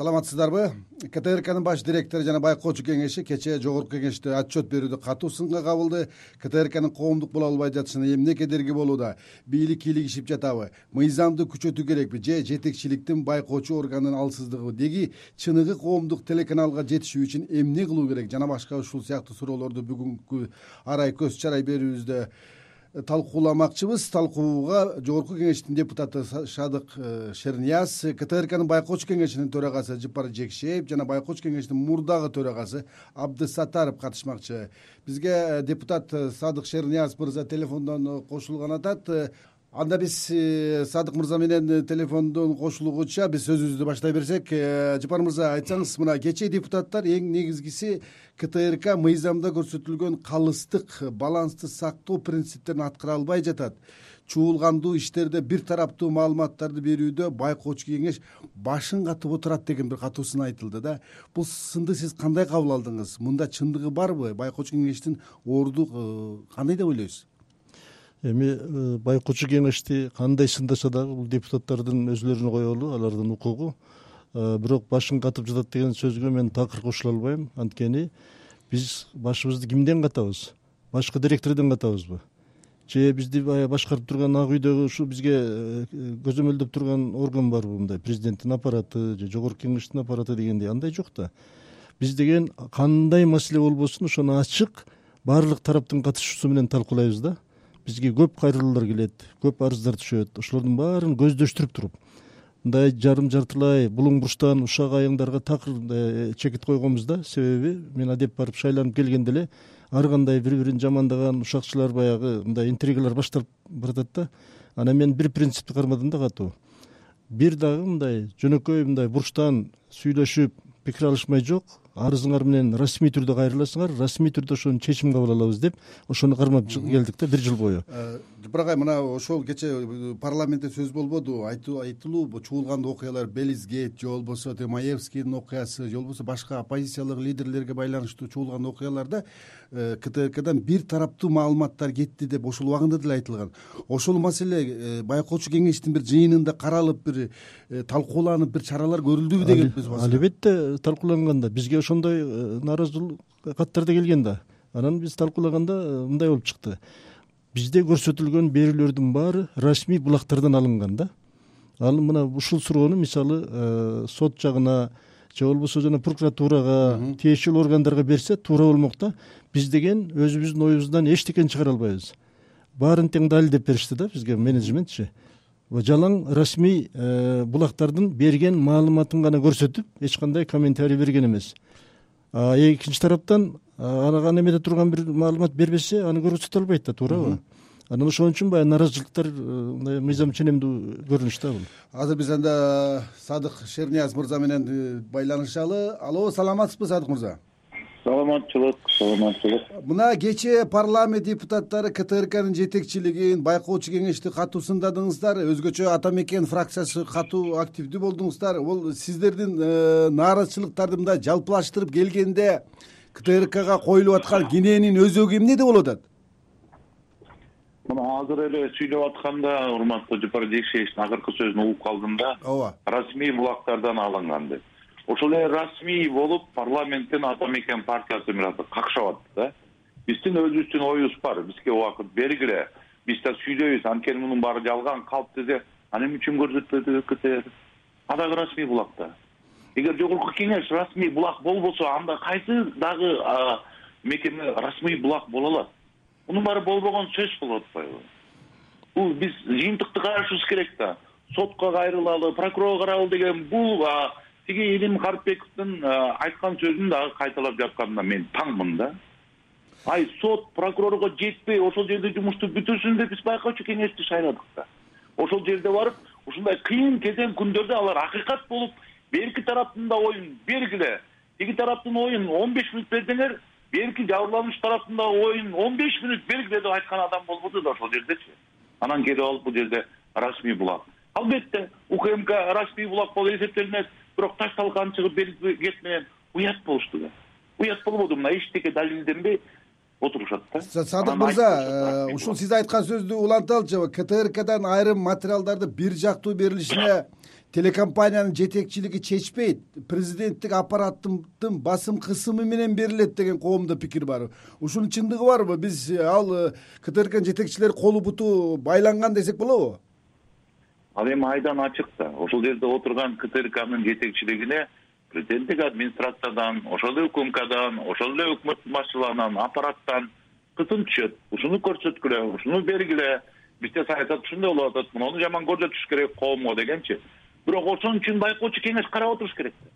саламатсыздарбы? Ктркнын баш директору жана байкоочу кеңеши кечээ жогорку кеңеште отчет берүүдө катуу сынга кабылды. Ктркнын коомдук боло албай жатышына эмне кедерги болууда? Бийлик кийлигишип жатабы? Мыйзамды күчөтүү керекпи? Же жетекчиликтин байкоочу органдын алсыздыгыбы деги чыныгы коомдук телеканалга жетишүү үчүн эмне кылуу керек? Жана башка ушул сыяктуу суроолорду бүгүнкү арай көз чарай берүүбүздө талкууламакчыбыз. Талкууга жогорку кеңештин депутаты шадык э, шернияз ктркнын байкоочу кеңешинин төрагасы жыпар жекшеев жана байкоочу кеңештин мурдагы төрагасы абдысаттаров катышмакчы. Бизге э, депутат э, садык шернияз мырза телефондон кошулган атат анда биз э, садык мырза менен телефондон кошулгуча биз сөзүбүздү баштай берсек э, жапар мырза айтсаңыз мына кечээ депутаттар эң негизгиси ктрк мыйзамда көрсөтүлгөн калыстык балансты сактоо принциптерин аткара албай жатат. Чуулгандуу иштерде бир тараптуу маалыматтарды берүүдө байкоочу кеңеш башын катып отурат деген бир катуу сын айтылды да. Бул сынды сиз кандай кабыл алдыңыз? Мында чындыгы барбы? Байкоочу кеңештин орду э, кандай деп ойлойсуз эми э, байкоочу кеңешти кандай сындаса дагы бул депутаттардын өзүлөрүнө коелу алардын укугу. Э, бирок башын катып жатат деген сөзгө мен такыр кошула албайм. Анткени биз башыбызды кимден катабыз? Башкы директордон катабызбы? Же бизди баягы башкарып турган ак үйдөгү ушул бизге э, көзөмөлдөп турган орган барбы мындай? Президенттин аппараты же жогорку кеңештин аппараты дегендей андай жок да. Биз деген кандай маселе болбосун ошону ачык баардык тараптын катышуусу менен талкуулайбыз да бизге көп кайрылуулар келет көп арыздар түшөт. Ошолордун баарын көздөштүрүп туруп мындай жарым жартылай булуң бурчтан ушак айыңдарга такыр мындай чекит койгонбуз да. Себеби мен адеп барып шайланып келгенде эле ар кандай бири бирин жамандаган ушакчылар баягы мындай интригалар башталып баратат да. Анан мен бир принципти кармадым да катуу бир дагы мындай жөнөкөй мындай бурчтан сүйлөшүп пикир алышмай жок арызыңар менен расмий түрдө кайрыласыңар расмий түрдө ошону чечим кабыл алабыз деп ошону кармап келдик да бир жыл бою. Э, жапар агай мына ошол кечээ э, парламентте сөз болбодубу айтылуу чуулгандуу окуялар белизгейт же болбосо тиги маевскийдин окуясы же болбосо башка оппозициялык лидерлерге байланыштуу чуулгандуу окуяларда э, ктркдан бир тараптуу маалыматтар кетти деп ошол убагында деле айтылган. Ошол маселе байкоочу кеңештин бир жыйынында каралып бир талкууланып бир чаралар көрүлдүбү деген албетте талкууланган да бизге ошондой нааразылык каттар да келген да. Анан биз талкуулаганда мындай болуп чыкты. Бизде көрсөтүлгөн берүүлөрдүн баары расмий булактардан алынган да. Ал мына ушул суроону мисалы э, сот жагына же болбосо жана прокуратурага тиешелүү органдарга берсе туура болмок да биз деген өзүбүздүн оюбуздан эчтекени чыгара албайбыз. Баарын тең далилдеп беришти да бизге менеджментчи. Жалаң расмий э, булактардын берген маалыматын гана көрсөтүп эч кандай комментарий берген эмес экинчи тараптан ага немеде турган бир маалымат бербесе аны көрсөтө албайт да туурабы. Анан ошон үчүн баягы нааразычылыктар э, мындай мыйзам ченемдүү көрүнүш да бул. Азыр биз анда садык шернияз мырза менен э, байланышалы. Алло саламатсызбы садык мырза саламатчылык саламатчылык. Мына кечээ парламент депутаттары ктркнын жетекчилигин байкоочу кеңешти катуу сындадыңыздар. Өзгөчө ата мекен фракциясы катуу активдүү болдуңуздар. Бул сиздердин э, нааразычылыктарды мындай жалпылаштырып келгенде ктркга коюлуп аткан кененин өзөгү эмнеде болуп атат мына азыр эле сүйлөп атканда урматтуу жапар жекшеевичтин акыркы сөзүн угуп калдым да ооба. расмий булактардан алынган деп ошол эле расмий болуп парламенттин ата мекен партиясы менен какшап атты да. Биздин өзүбүздүн оюбуз бар. Бизге убакыт бергиле. Биз да сүйлөйбүз анткени мунун баары жалган калп десе ана эмне үчүн көрсөтпөдү ктр ал дагы расмий булак да. Эгер жогорку кеңеш расмий булак болбосо анда кайсы дагы мекеме расмий булак боло алат? Мунун баары болбогон сөз болуп атпайбы бул биз жыйынтыкты карашыбыз керек да. Сотко кайрылалы прокурорго карайлы деген бул тиги илим карипбековдун айткан сөзүн дагы кайталап жатканына мен таңмын да. Ай сот прокурорго жетпей ошол жерде жумушту бүтүрсүн деп биз байкоочу кеңешти шайладык да. Ошол жерде барып ушундай кыйын кезең күндөрдө алар акыйкат болуп берки тараптын да оюн бергиле. Тиги тараптын оюн он беш мүнөт берсеңер берки жабырлануучу тараптын да оюн он беш мүнөт бергиле деп айткан адам болбоду да ошол жердечи. Анан келип алып бул жерде расмий булак. Албетте укмк расмий булак болуп эсептелинет бирок таш талканы чыгып беркет менен уят болушту да. Уят болбоду мына эчтеке далилденбей отурушат да. Садык мырза э, ушул сиз айткан сөздү уланталычы ктркдан айрым материалдарды бир жактуу берилишине телекомпаниянын жетекчилиги чечпейт. Президенттик аппараттын басым кысымы менен берилет деген коомдо пикир бар. Ушунун чындыгы барбы? Биз ал э, ктркнын жетекчилери колу буту байланган десек болобу ал эми айдан ачык да ошол жерде отурган ктркнын жетекчилигине президенттик администрациядан ошол эле укмкдан ошол эле өкмөт башчыларынан аппараттан кысым түшөт. Ушуну көрсөткүлө ушуну бергиле. Бизде саясат ушундай болуп атат. Муну жаман көрсөтүш керек коомго дегенчи. Бирок ошон үчүн байкоочу кеңеш карап отуруш керек да.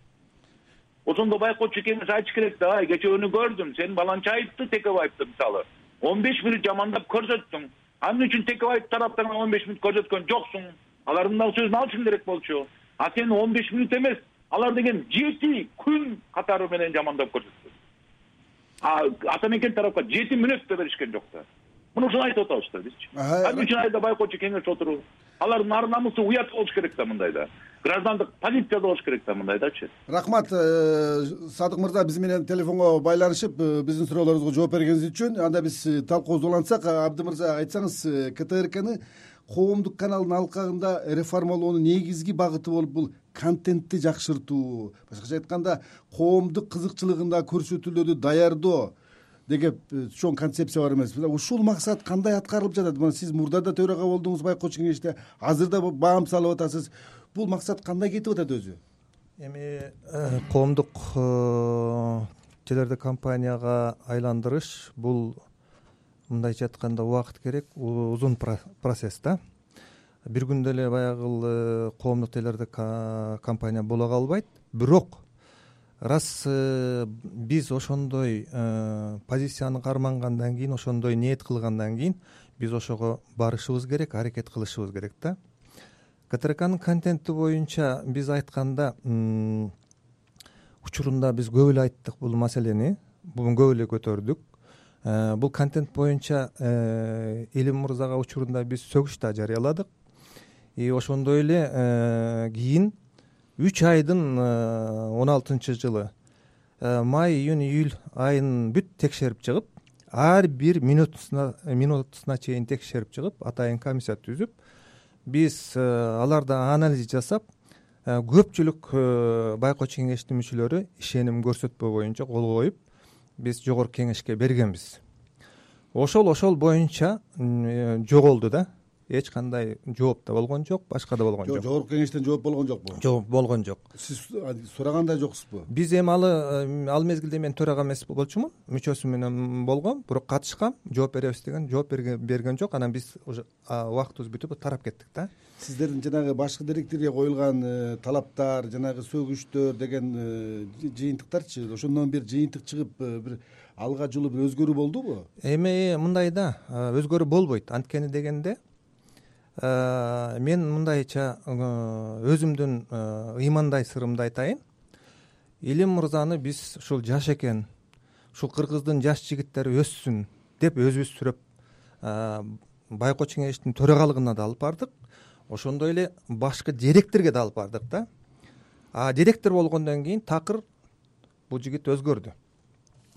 Ошондо байкоочу кеңеш айтыш керек да. Ай кечээ көрдүм. Сен баланча айтты текебаевди мисалы. Он беш мүнөт жамандап көрсөттүң. Ал үчүн текебаев тараптарынан он беш мүнөт көрсөткөн жоксуң алардын дагы сөзүн алышың керек болчу. А сен он беш мүнөт эмес алар деген жети күн катары менен жамандап көрсөттү ата мекен тарапка жети мүнөт да беришкен жок да. Мына ушуну айтып атабыз да бизчи. Ал үчүн айда байкоочу кеңеш отуруп алардын ар намысы уят болуш керек да мындайда граждандык позицияда болуш керек да мындайдачы рахмат э, садык мырза биз менен телефонго байланышып э, биздин суроолорубузга жооп бергениңиз үчүн анда биз э, талкуубузду улантсак. Абды мырза айтсаңыз ктркны коомдук каналдын алкагында реформалоонун негизги багыты болуп бул контентти жакшыртуу. Башкача айтканда коомдук кызыкчылыгын дагы көрсөтүүлөрдү даярдоо деген э, чоң концепция бар эмеспи ушул максат кандай аткарылып жатат? Мына сиз мурда да төрага болдуңуз байкоочу кеңеште. Азыр да баам салып атасыз. Бул максат кандай кетип атат өзү? Эми э, коомдук э, телерадиокомпанияга айландырыш бул мындайча айтканда убакыт керек. Узун процесс да. Бир күндө эле баягы коомдук телерадиокомпания боло калбайт. Бирок раз э, биз ошондой э, позицияны кармангандан кийин ошондой ниет кылгандан кийин биз ошого барышыбыз керек аракет кылышыбыз керек да. Ктркнын контенти боюнча биз айтканда учурунда биз көп эле айттык бул маселени. Көп эле көтөрдүк. э, бул контент боюнча илим мырзага учурунда биз сөгүш да жарыяладык. И ошондой эле кийин үч айдын э, он алтынчы жылы э, май июнь июль айын бүт текшерип чыгып ар бир минутусуна минутусуна чейин текшерип чыгып атайын комиссия түзүп биз э, аларда анализ жасап көпчүлүк байкоочу кеңештин мүчөлөрү ишеним көрсөтпөө боюнча кол коюп биз жогорку кеңешке бергенбиз. Ошол ошол боюнча жоголду да эч кандай жооп да болгон жок башка да болгон жок жогорку кеңештен жооп болгон жокпу? Жок болгон жок. Сиз сураган да жоксузбу биз эми алы э, ал мезгилде мен төрага эмес болчумун. Мүчөсү менен болгом бирок катышкам. Жооп беребиз деген жооп берген жок. Анан биз уже убактыбыз бүтүп тарап кеттик да. Сиздердин жанагы башкы директорге коюлган э, талаптар жанагы сөгүштөр деген э, жыйынтыктарчы ошондон бир жыйынтык чыгып бир алга жылуу бир өзгөрүү болдубу? Эми мындай да өзгөрүү болбойт. Анткени дегенде Э, мен мындайча э, өзүмдүн э, ыймандай сырымды айтайын. Илим мырзаны биз ушул жаш экен ушул кыргыздын жаш жигиттери өссүн деп өзүбүз сүрөп байкоочу кеңештин төрагалыгына да алып бардык. Ошондой эле башкы директорго да алып бардык да. А директор болгондон кийин такыр бул жигит өзгөрдү.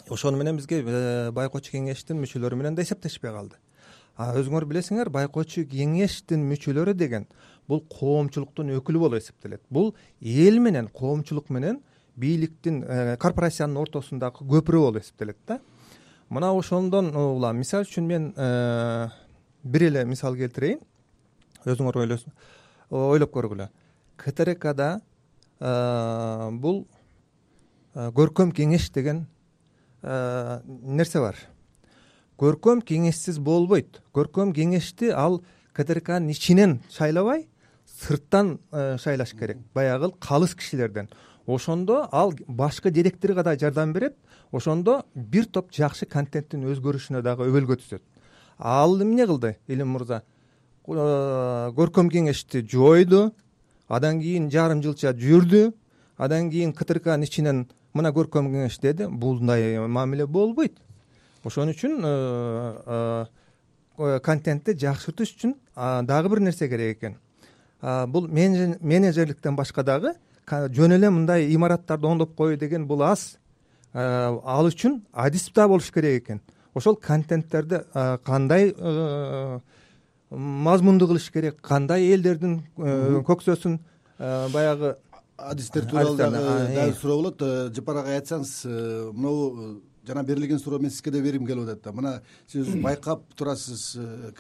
Ошону менен бизге байкоочу кеңештин мүчөлөрү менен да эсептешпей калды өзүңөр билесиңер байкоочу кеңештин мүчөлөрү деген бул коомчулуктун өкүлү болуп эсептелет. Бул эл менен коомчулук менен бийликтин э, корпорациянын ортосундагы көпүрө болуп эсептелет да. Мына ошондон улам мисалы үчүн мен э, бир эле мисал келтирейин. Өзүңөр ойлоп көргүлө. Ктркда э, бул көркөм кеңеш деген нерсе бар көркөм кеңешсиз болбойт. Көркөм кеңешти ал ктркнын ичинен шайлабай сырттан э, шайлаш керек. Баягы калыс кишилерден. Ошондо ал башкы директорго да жардам берет. Ошондо бир топ жакшы контенттин өзгөрүшүнө дагы өбөлгө түзөт. Ал эмне кылды илим мырза? Э, көркөм кеңешти жойду андан кийин жарым жылча жүрдү андан кийин ктркнын ичинен мына көркөм кеңеш деди. Мындай мамиле болбойт ошон үчүн э, э, контентти жакшыртыш үчүн дагы бир нерсе керек экен. Бул менеджерликтен башка дагы жөн эле мындай имараттарды оңдоп коюу деген бул аз. Э, ал үчүн адис да болуш керек экен. Ошол контенттерди кандай мазмунду кылыш керек кандай элдердин көксөсүн баягы адистер тууралуу дагы дагы э. суроо болот. Э, жапар агай айтсаңыз э, э, жана берилген суроо мен сизге да бергим келип атат да. Мына сиз байкап турасыз э,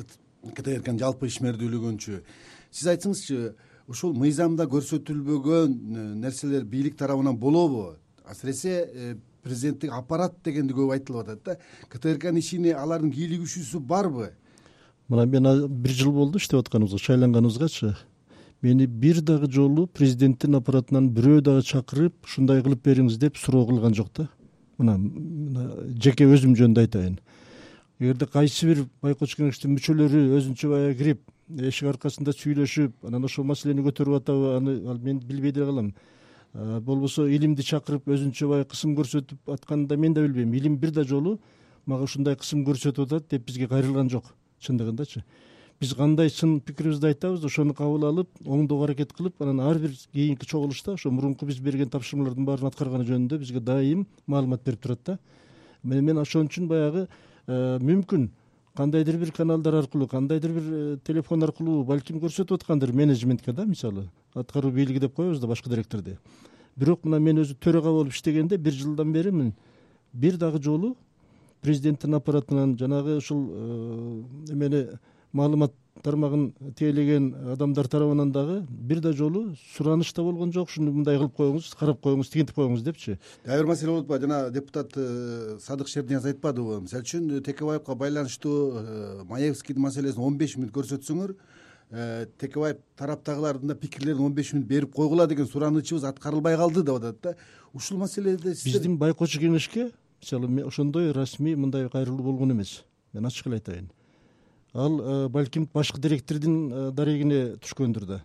ктркнын жалпы ишмердүүлүгүнчү сиз айтсыңызчы ушул мыйзамда көрсөтүлбөгөн э, нерселер бийлик тарабынан болобу? Асыресе э, президенттик аппарат дегенди көп айтылып атат да. Ктркнын ишине алардын кийлигишүүсү барбы? Мына мен бир жыл болду иштеп атканыбызга шайланганыбызгачы. Мени бир дагы жолу президенттин аппаратынан бирөө дагы чакырып ушундай кылып бериңиз деп суроо кылган жок да мына жеке өзүм жөнүндө айтайын. Эгерде кайсы бир байкоочу кеңештин мүчөлөрү өзүнчө баягы кирип эшик аркасында сүйлөшүп анан ошол маселени көтөрүп атабы аны ал мен билбей деле калам. Болбосо илимди чакырып өзүнчө баягы кысым көрсөтүп атканын да мен да билбейм. Илим бир да жолу мага ушундай кысым көрсөтүп атат деп бизге кайрылган жок. Чындыгындачы биз кандай сын пикирибизди айтабыз ошону кабыл алып оңдоого аракет кылып анан ар бир кийинки чогулушта ошо мурунку биз берген тапшырмалардын баарын аткарганы жөнүндө бизге дайым маалымат берип турат да. Мен ошон үчүн баягы э, мүмкүн кандайдыр бир каналдар аркылуу кандайдыр бир э, телефон аркылуу балким көрсөтүп аткандыр менеджментке да мисалы аткаруу бийлиги деп коебуз да башкы директорду бирок мына мен өзү төрага болуп иштегенде бир жылдан бери мен бир дагы жолу президенттин аппаратынан жанагы ушул эмени маалымат тармагын тиелеген адамдар тарабынан дагы бир да жолу сураныч да болгон жок ушуну мындай кылып коюңуз карап коюңуз тигинтип коюңуз депчи. Дагы бир маселе болуп атпайбы жана депутат э, садык шернияз айтпадыбы мисалы үчүн текебаевка байланыштуу э, маевскийдин маселесин он беш мүнөт көрсөтсөңөр э, текебаев тараптагылардын да пикирлерин он беш мүнөт берип койгула деген суранычыбыз аткарылбай калды деп атат да. Ушул маселеде биздин байкоочу кеңешке мисалы ошондой расмий мындай кайрылуу болгон эмес. Мен ачык эле айтайын ал э, балким башкы директордун э, дарегине түшкөндүр да.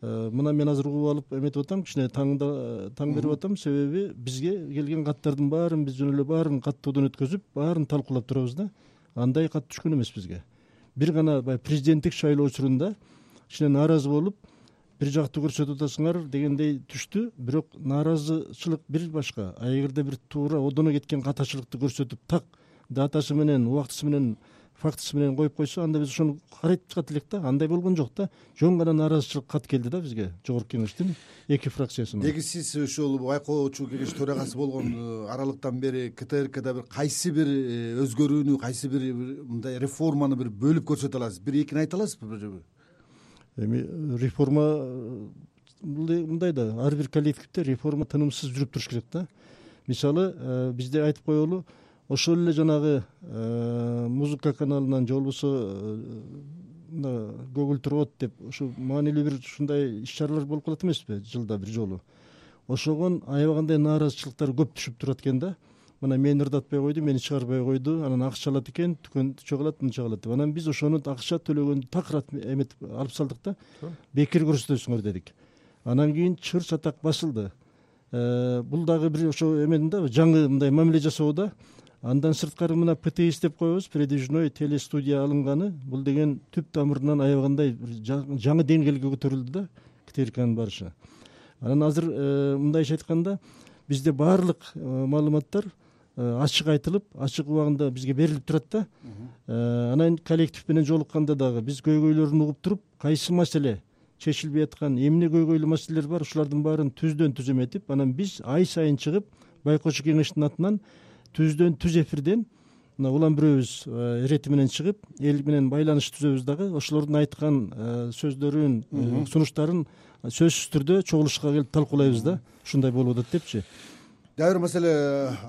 Э, мына мен азыр угуп алып эметип атам кичине таңда таң берип атам. Себеби бизге келген каттардын баарын биз жөн эле баарын каттоодон өткөзүп баарын талкуулап турабыз да. Андай кат түшкөн эмес бизге. Бир гана баягы президенттик шайлоо учурунда кичине нааразы болуп бир жактуу көрсөтүп атасыңар дегендей түштү бирок нааразычылык бир башка. А эгерде бир туура одоно кеткен катачылыкты көрсөтүп так датасы менен убактысы менен фактысы менен коюп койсо анда биз ошону карайтып чыгат элек да. Андай болгон жок да. Жөн гана нааразычылык кат келди да бизге. Жогорку кеңештин эки фракциясынан деги сиз ушул байкоочу кеңеш төрагасы болгон э, аралыктан бери ктркда бир кайсы бир э, өзгөрүүнү кайсы бир мындай реформаны бир бөлүп көрсөтө аласыз? Бир экини айта аласызбы эми реформа э, бул э, мындай да. Ар бир коллективде реформа тынымсыз жүрүп туруш керек да. Мисалы бизде айтып коелу ошол эле жанагы э, музыка каналынан же болбосо э, мына көгүлтүр от деп ушу маанилүү бир ушундай иш чаралар болуп калат эмеспи жылда бир жолу. Ошогон аябагандай нааразычылыктар көп түшүп турат экен да. Мына мени ырдатпай койду мени чыгарбай койду анан акча алат экен түкөнчө калат мынча калат деп. Анан биз ошону акча төлөгөндү такыр эметип алып салдык да. Бекер көрсөтөсүңөр дедик. Анан кийин чыр чатак басылды. Э, бул дагы бир ошо эменин да жаңы мындай мамиле жасоо да андан сырткары мына птс деп коебуз передвижной телестудия алынганы. Бул деген түп тамырынан аябагандай бир жаңы деңгээлге көтөрүлдү да ктркнын барышы. Анан азыр э, мындайча айтканда бизде баардык э, маалыматтар ачык айтылып ачык убагында бизге берилип турат да. Анан коллектив менен жолукканда дагы биз көйгөйлөрүн угуп туруп кайсы маселе чечилбей аткан эмне көйгөйлүү маселелер бар ушулардын баарын түздөн түз эметип анан биз ай сайын чыгып байкоочу кеңештин атынан түздөн түз эфирден мына улам бирөөбүз э, ирети менен чыгып эл менен байланыш түзөбүз дагы ошолордун айткан э, сөздөрүн э, сунуштарын сөзсүз түрдө чогулушка келип талкуулайбыз да. Ушундай болуп атат депчи. Дагы бир маселе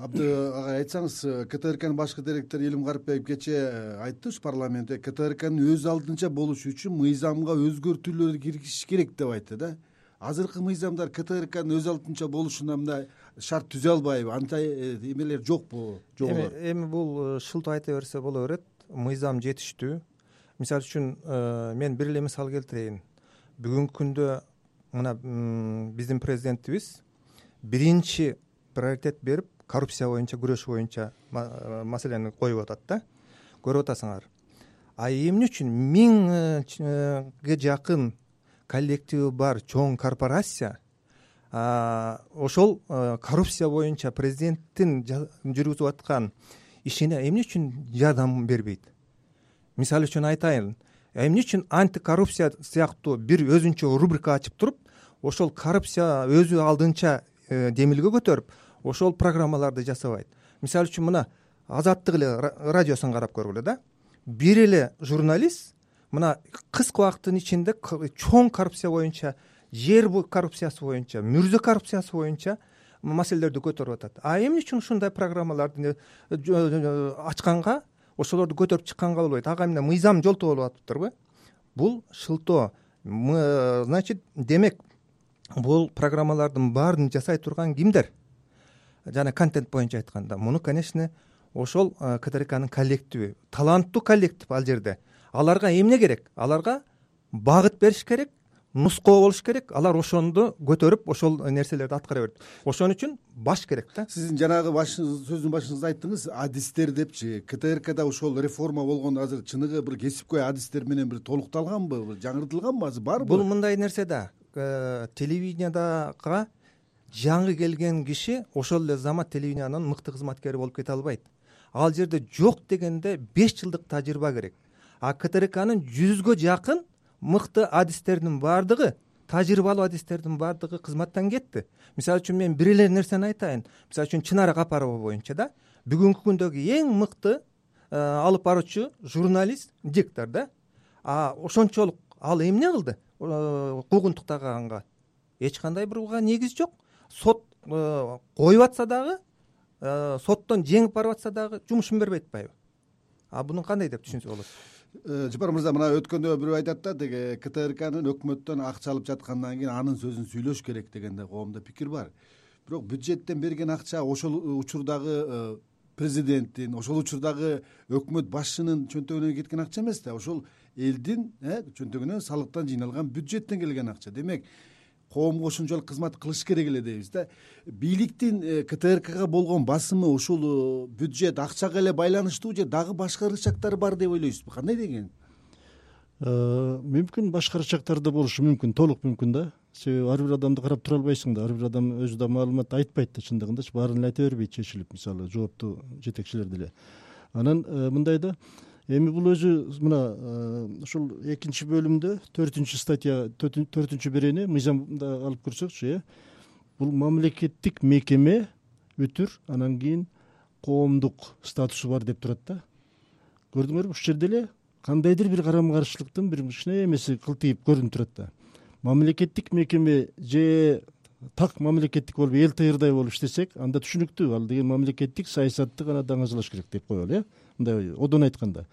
абды агай айтсаңыз ктркнын башкы директору илим карипбеков кечээ айтты ушу парламентте ктркнын өз алдынча болушу үчүн мыйзамга өзгөртүүлөрдү киргизиш керек деп айтты да. Азыркы мыйзамдар ктркнын өз алдынча болушуна мындай шарт түзө албайбы? Андай эмелер жокпу жоболор эми бул шылтоо айта берсе боло берет. Мыйзам жетиштүү. Мисалы үчүн э, мен бир эле мисал келтирейин. Бүгүнкү күндө мына биздин президентибиз биринчи приоритет берип коррупция боюнча күрөш боюнча э, маселени коюп атат да. Көрүп атасыңар. А эмне үчүн? Миңге жакын коллективи бар чоң корпорация ошол коррупция боюнча президенттин жүргүзүп аткан ишине эмне үчүн жардам бербейт? Мисалы үчүн айтайын. Эмне үчүн антикоррупция сыяктуу бир өзүнчө рубрика ачып туруп ошол коррупция өзү алдынча э, демилге көтөрүп ошол программаларды жасабайт? Мисалы үчүн мына азаттык эле радиосун карап көргүлө да. Бир эле журналист мына кыска убакыттын ичинде чоң коррупция боюнча жер коррупциясы боюнча мүрзө коррупциясы боюнча маселелерди көтөрүп атат. А эмне үчүн ушундай программаларды ачканга ошолорду көтөрүп чыкканга болбойт. Ага эмне мыйзам жолтоо болуп атыптырбы бул шылтоо. Значит демек бул программалардын баарын жасай турган кимдер? Жана контент боюнча айтканда муну конечно ошол ктркнын коллективи таланттуу коллектив ал жерде. Аларга эмне керек? Аларга багыт бериш керек нускоо болуш керек. Алар ошондо көтөрүп ошол нерселерди аткара берет ошон үчүн баш керек да. Сиздин жанагы сөздүн башыңызда айттыңыз адистер депчи ктркда ошол реформа болгондо азыр чыныгы бир кесипкөй адистер менен бир толукталганбы? Жаңыртылганбы? Азыр барбы бул мындай нерсе да. Э, телевидениядага жаңы келген киши ошол эле замат телевидениянын мыкты кызматкери болуп кете албайт. Ал жерде жок дегенде беш жылдык тажрыйба керек. А ктркнын жүзгө жакын мыкты адистердин баардыгы тажрыйбалуу адистердин баардыгы кызматтан кетти. Мисалы үчүн мен бир эле нерсени айтайын. Мисалы үчүн чынара капарова боюнча да бүгүнкү күндөгү эң мыкты э, алып баруучу журналист диктор да. А ошончолук ал эмне кылды? Э, куугунтуктаганга эч кандай бир буга негиз жок. Сот э, коюп атса дагы соттон жеңип барып атса дагы жумушун бербей атпайбы а буну кандай деп түшүнсө болот Э, жапар мырза мына өткөндө бирөө айтат да тиги ктркнын өкмөттөн акча алып жаткандан кийин анын сөзүн сүйлөш керек деген да коомдо пикир бар. Бирок бюджеттен берген акча ошол учурдагы э, президенттин ошол учурдагы өкмөт башчынын чөнтөгүнөн кеткен акча эмес да. Ошол элдин э, чөнтөгүнөн салыктан жыйналган бюджеттен келген акча. Демек коомго ошончолук кызмат кылыш керек эле дейбиз да. Бийликтин э, ктркга болгон басымы ушул э, бюджет акчага эле байланыштуу же дагы башка рычагдары бар деп ойлойсузбу? Кандай деген? Э, мүмкүн башка рычагдар да болушу мүмкүн толук мүмкүн да. Себеби ар бир адамды карап тура албайсың да. Ар бир адам өзү да маалымат айтпайт да чындыгындачы. Баарын эле айта бербейт чечилип мисалы жооптуу жетекчилер деле. Анан мындай да эми бул өзү мына э, ушул экинчи бөлүмдө төртүнчү статья төртүнчү берени мыйзамда алып көрсөкчү э. Бул мамлекеттик мекеме бүтүр анан кийин коомдук статусу бар деп турат да. Көрдүңөрбү ушул жерде эле кандайдыр бир карама каршылыктын бир кичине эмеси кылтыйып көрүнүп турат да. Мамлекеттик мекеме же так мамлекеттик болуп эл болуп иштесек анда түшүнүктүү. Ал деген мамлекеттик саясатты гана даңазалаш керек деп коелу э мындай одон айтканда.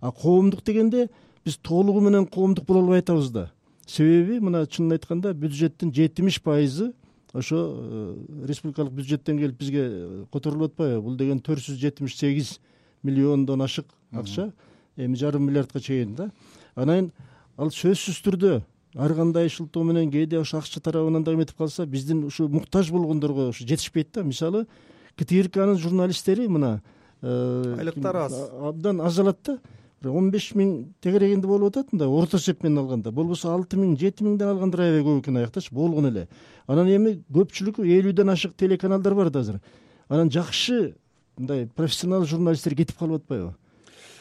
А коомдук дегенде биз толугу менен коомдук боло албай атабыз да. Себеби мына чынын айтканда бюджеттин жетимиш пайызы ошо э, республикалык бюджеттен келип бизге э, которулуп атпайбы. Бул деген төрт жүз жетимиш сегиз миллиондон ашык акча. Эми жарым миллиардка чейин да. Анан кийин ал сөзсүз түрдө ар кандай шылтоо менен кээде ошо акча тарабынан дагы эметип калса биздин ушу муктаж болгондорго ушу жетишпейт да. Мисалы ктркнын журналисттери мына Э, айлыктары аз. абдан аз да. Бир он беш миң тегерегинде болуп атат мындай орто эсеп менен алганда болбосо алты миң жети миңден алгандыр аябай көп экен аяктачы болгону эле. Анан эми көпчүлүгү элүүдөн ашык телеканалдар бар да азыр. Анан жакшы мындай профессионал журналисттер кетип калып атпайбы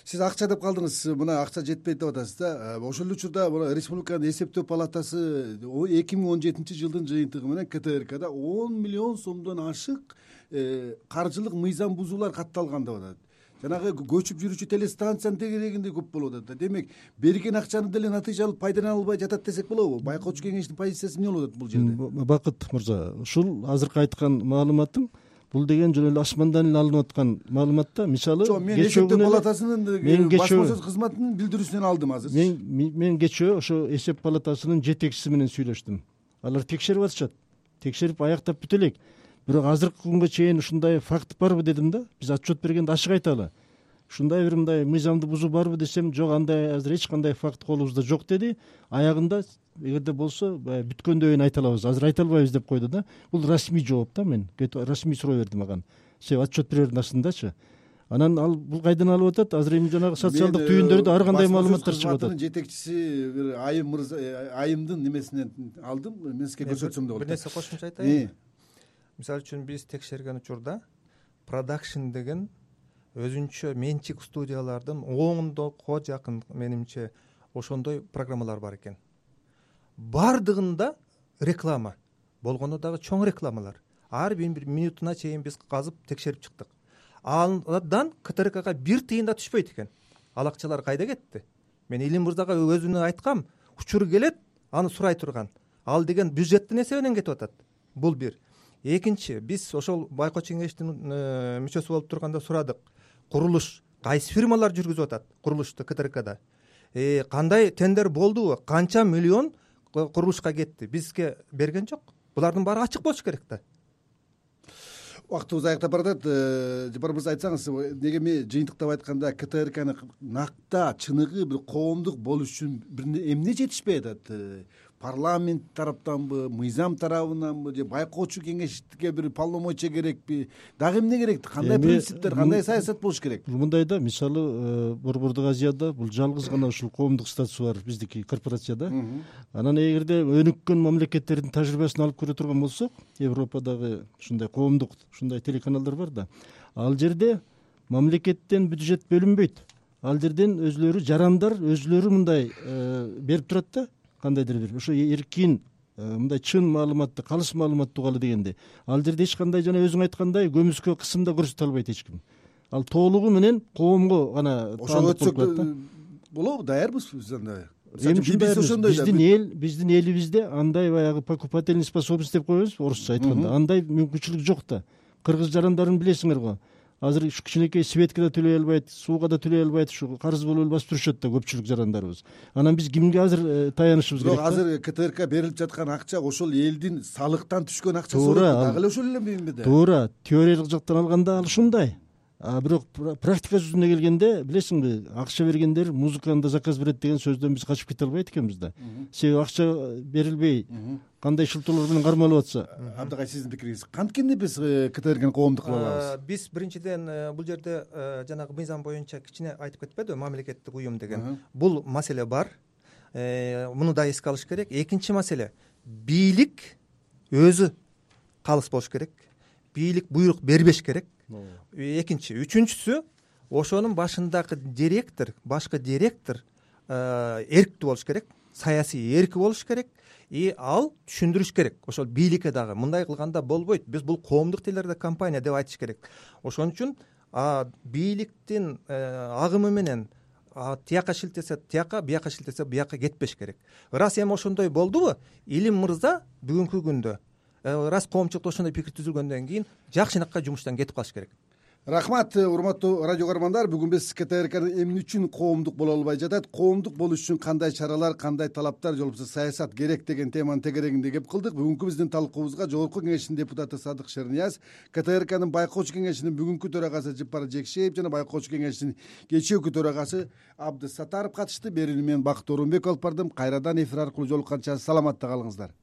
сиз акча деп калдыңыз мына акча жетпейт деп атасыз да. Э, ошол эле учурда мына республиканын эсептөө палатасы эки миң он жетинчи жылдын жыйынтыгы менен ктркда он миллион сомдон ашык Э, каржылык мыйзам бузуулар катталган деп атат. Жанагы көчүп жүрүүчү телестанциянын тегерегинде көп болуп атат. Да демек берген акчаны деле натыйжалуу пайдалана албай жатат десек болобу? Байкоочу кеңештин позициясы эмне болуп атат бул жерде? Бакыт мырза ушул азыркы айткан маалыматым бул деген жөн эле асмандан эле алынып аткан маалымат да. Мисалы жок мен эсептөө палатасынын мен басма сөз кызматынын билдирүүсүнөн алдым азыр. Мен мен кечээ ошо эсеп палатасынын жетекчиси менен сүйлөштүм. Алар текшерип атышат. Текшерип аяктап бүтө элек бирок азыркы күнгө чейин ушундай факт барбы дедим да биз отчет бергенде ачык айталы. Ушундай бир мындай мыйзамды бузуу барбы десем жок андай азыр эч кандай факт колубузда жок деди. Аягында эгерде болсо баягы бүткөндөн кийин айта алабыз. Азыр айта албайбыз деп койду да. Бул расмий жооп да мен. Расмий суроо бердим ага себеби отчет бере бердин астындачы. Анан ал бул кайдан алып атат? Азыр эми жанагы социалдык түйүндөрдө ар кандай маалыматтар чыгып атат? жетекчиси бир айым мырза э, айымдын немесинен алдым. Мен сизге көрсөтсөм деп бир нерсе кошумча айтайынбы мисалы үчүн биз текшерген учурда продакшн деген өзүнчө менчик студиялардын ондого жакын менимче ошондой программалар бар экен баардыгында реклама. Болгону дагы чоң рекламалар. Ар бир минутуна чейин биз казып текшерип чыктык. Андан ктркга бир тыйын да түшпөйт экен. Ал акчалар кайда кетти? Мен илим мырзага өзүнө айткам учуру келет аны сурай турган. Ал деген бюджеттин эсебинен кетип атат. Бул бир. Экинчи биз ошол байкоочу кеңештин э, мүчөсү болуп турганда сурадык. Курулуш. Кайсы фирмалар жүргүзүп атат курулушту ктркда? Э, кандай тендер болдубу канча миллион курулушка кетти. Бизге берген жок. Булардын баары ачык болуш керек да. Убактыбыз аяктап баратат э, жапар мырза айтсаңыз неге мен жыйынтыктап айтканда ктркны накта чыныгы бир коомдук болуш үчүн эмне жетишпей атат парламент тараптанбы мыйзам тарабынанбы же байкоочу кеңешке бир полномочия керекпи? Дагы эмне керек кандай принциптер кандай саясат болуш керек? мындай да мисалы э, борбордук азияда бул жалгыз гана ушул коомдук статусу бар биздики корпорацияда. Анан эгерде өнүккөн мамлекеттердин тажрыйбасын алып көрө турган болсок европадагы ушундай коомдук ушундай телеканалдар бар да. Ал жерде мамлекеттен бюджет бөлүнбөйт. Ал жерден өзүлөрү жарандар өзүлөрү мындай э, берип турат да кандайдыр? Бир ошо эркин э, мындай чын маалыматты калыс маалыматты угалы дегенди ал жерде эч кандай жана өзүң айткандай көмүскө кысым да көрсөтө албайт эч ким. Ал толугу менен коомго гана ошого өтсөк болобу даярбызбы биз анда. Ушундай ошондой биздин эл биздин элибизде андай баягы покупательный способность деп коебузбу орусча айтканда. Андай мүмкүнчүлүк жок да. Кыргыз жарандарын билесиңер го азыр ушу кичинекей светка да төлөй албайт сууга да төлөй албайт ушу карыз болуп эле басып турушат да көпчүлүк жарандарыбыз. Анан биз кимге азыр э, таянышыбыз керек бирок азыр ктрк берилип жаткан акча ошол элдин салыктан түшкөн акчасы туура дагы эле ошол эле да. туура теориялык жактан алганда ал ушундай бирок практика жүзүнө келгенде билесиңби акча бергендер музыканы да заказ берет деген сөздөн биз качып кете албайт экенбиз да. Себеби акча берилбей кандай шылтоолор менен кармалып атса. Абдыкай сиздин пикириңиз канткенде биз э, ктркни коомдук кыла алабыз? Биз биринчиден э, бул жерде э, жанагы мыйзам боюнча кичине айтып кетпедиби мамлекеттик уюм деген. Бул маселе бар. Муну да эске алыш керек. Экинчи маселе бийлик өзү калыс болуш керек. Бийлик буйрук бербеш керек экинчи. Үчүнчүсү ошонун башындагы директор башкы директор эрктүү болуш керек саясий эрки болуш керек. И ал түшүндүрүш керек. Ошол бийликке дагы мындай кылганда болбойт. Биз бул коомдук телерадиокомпания деп айтыш керек. Ошон үчүн бийликтин э, агымы менен тияка шилтесе тияка бияка шилтесе бияка кетпеш керек. Ырас эми ошондой болдубу илим мырза бүгүнкү күндө э, ырас коомчулукта ошондой пикир түзүлгөндөн кийин жакшынакай жумуштан кетип калыш керек. Рахмат урматтуу радио каармандар. Бүгүн биз ктрк эмне үчүн коомдук боло албай жатат? Коомдук болуш үчүн кандай чаралар кандай талаптар же болбосо саясат керек деген теманын тегерегинде кеп кылдык. Бүгүнкү биздин талкуубузга жогорку кеңештин депутаты садык шернияз ктркнын байкоочу кеңешинин бүгүнкү төрагасы жыпар жекшеев жана байкоочу кеңештин кечээкү төрагасы абдысаттаров катышты. Берүүнү мен бакыт оорунбеков алып бардым. Кайрадан эфир аркылуу жолукканча саламатта калыңыздар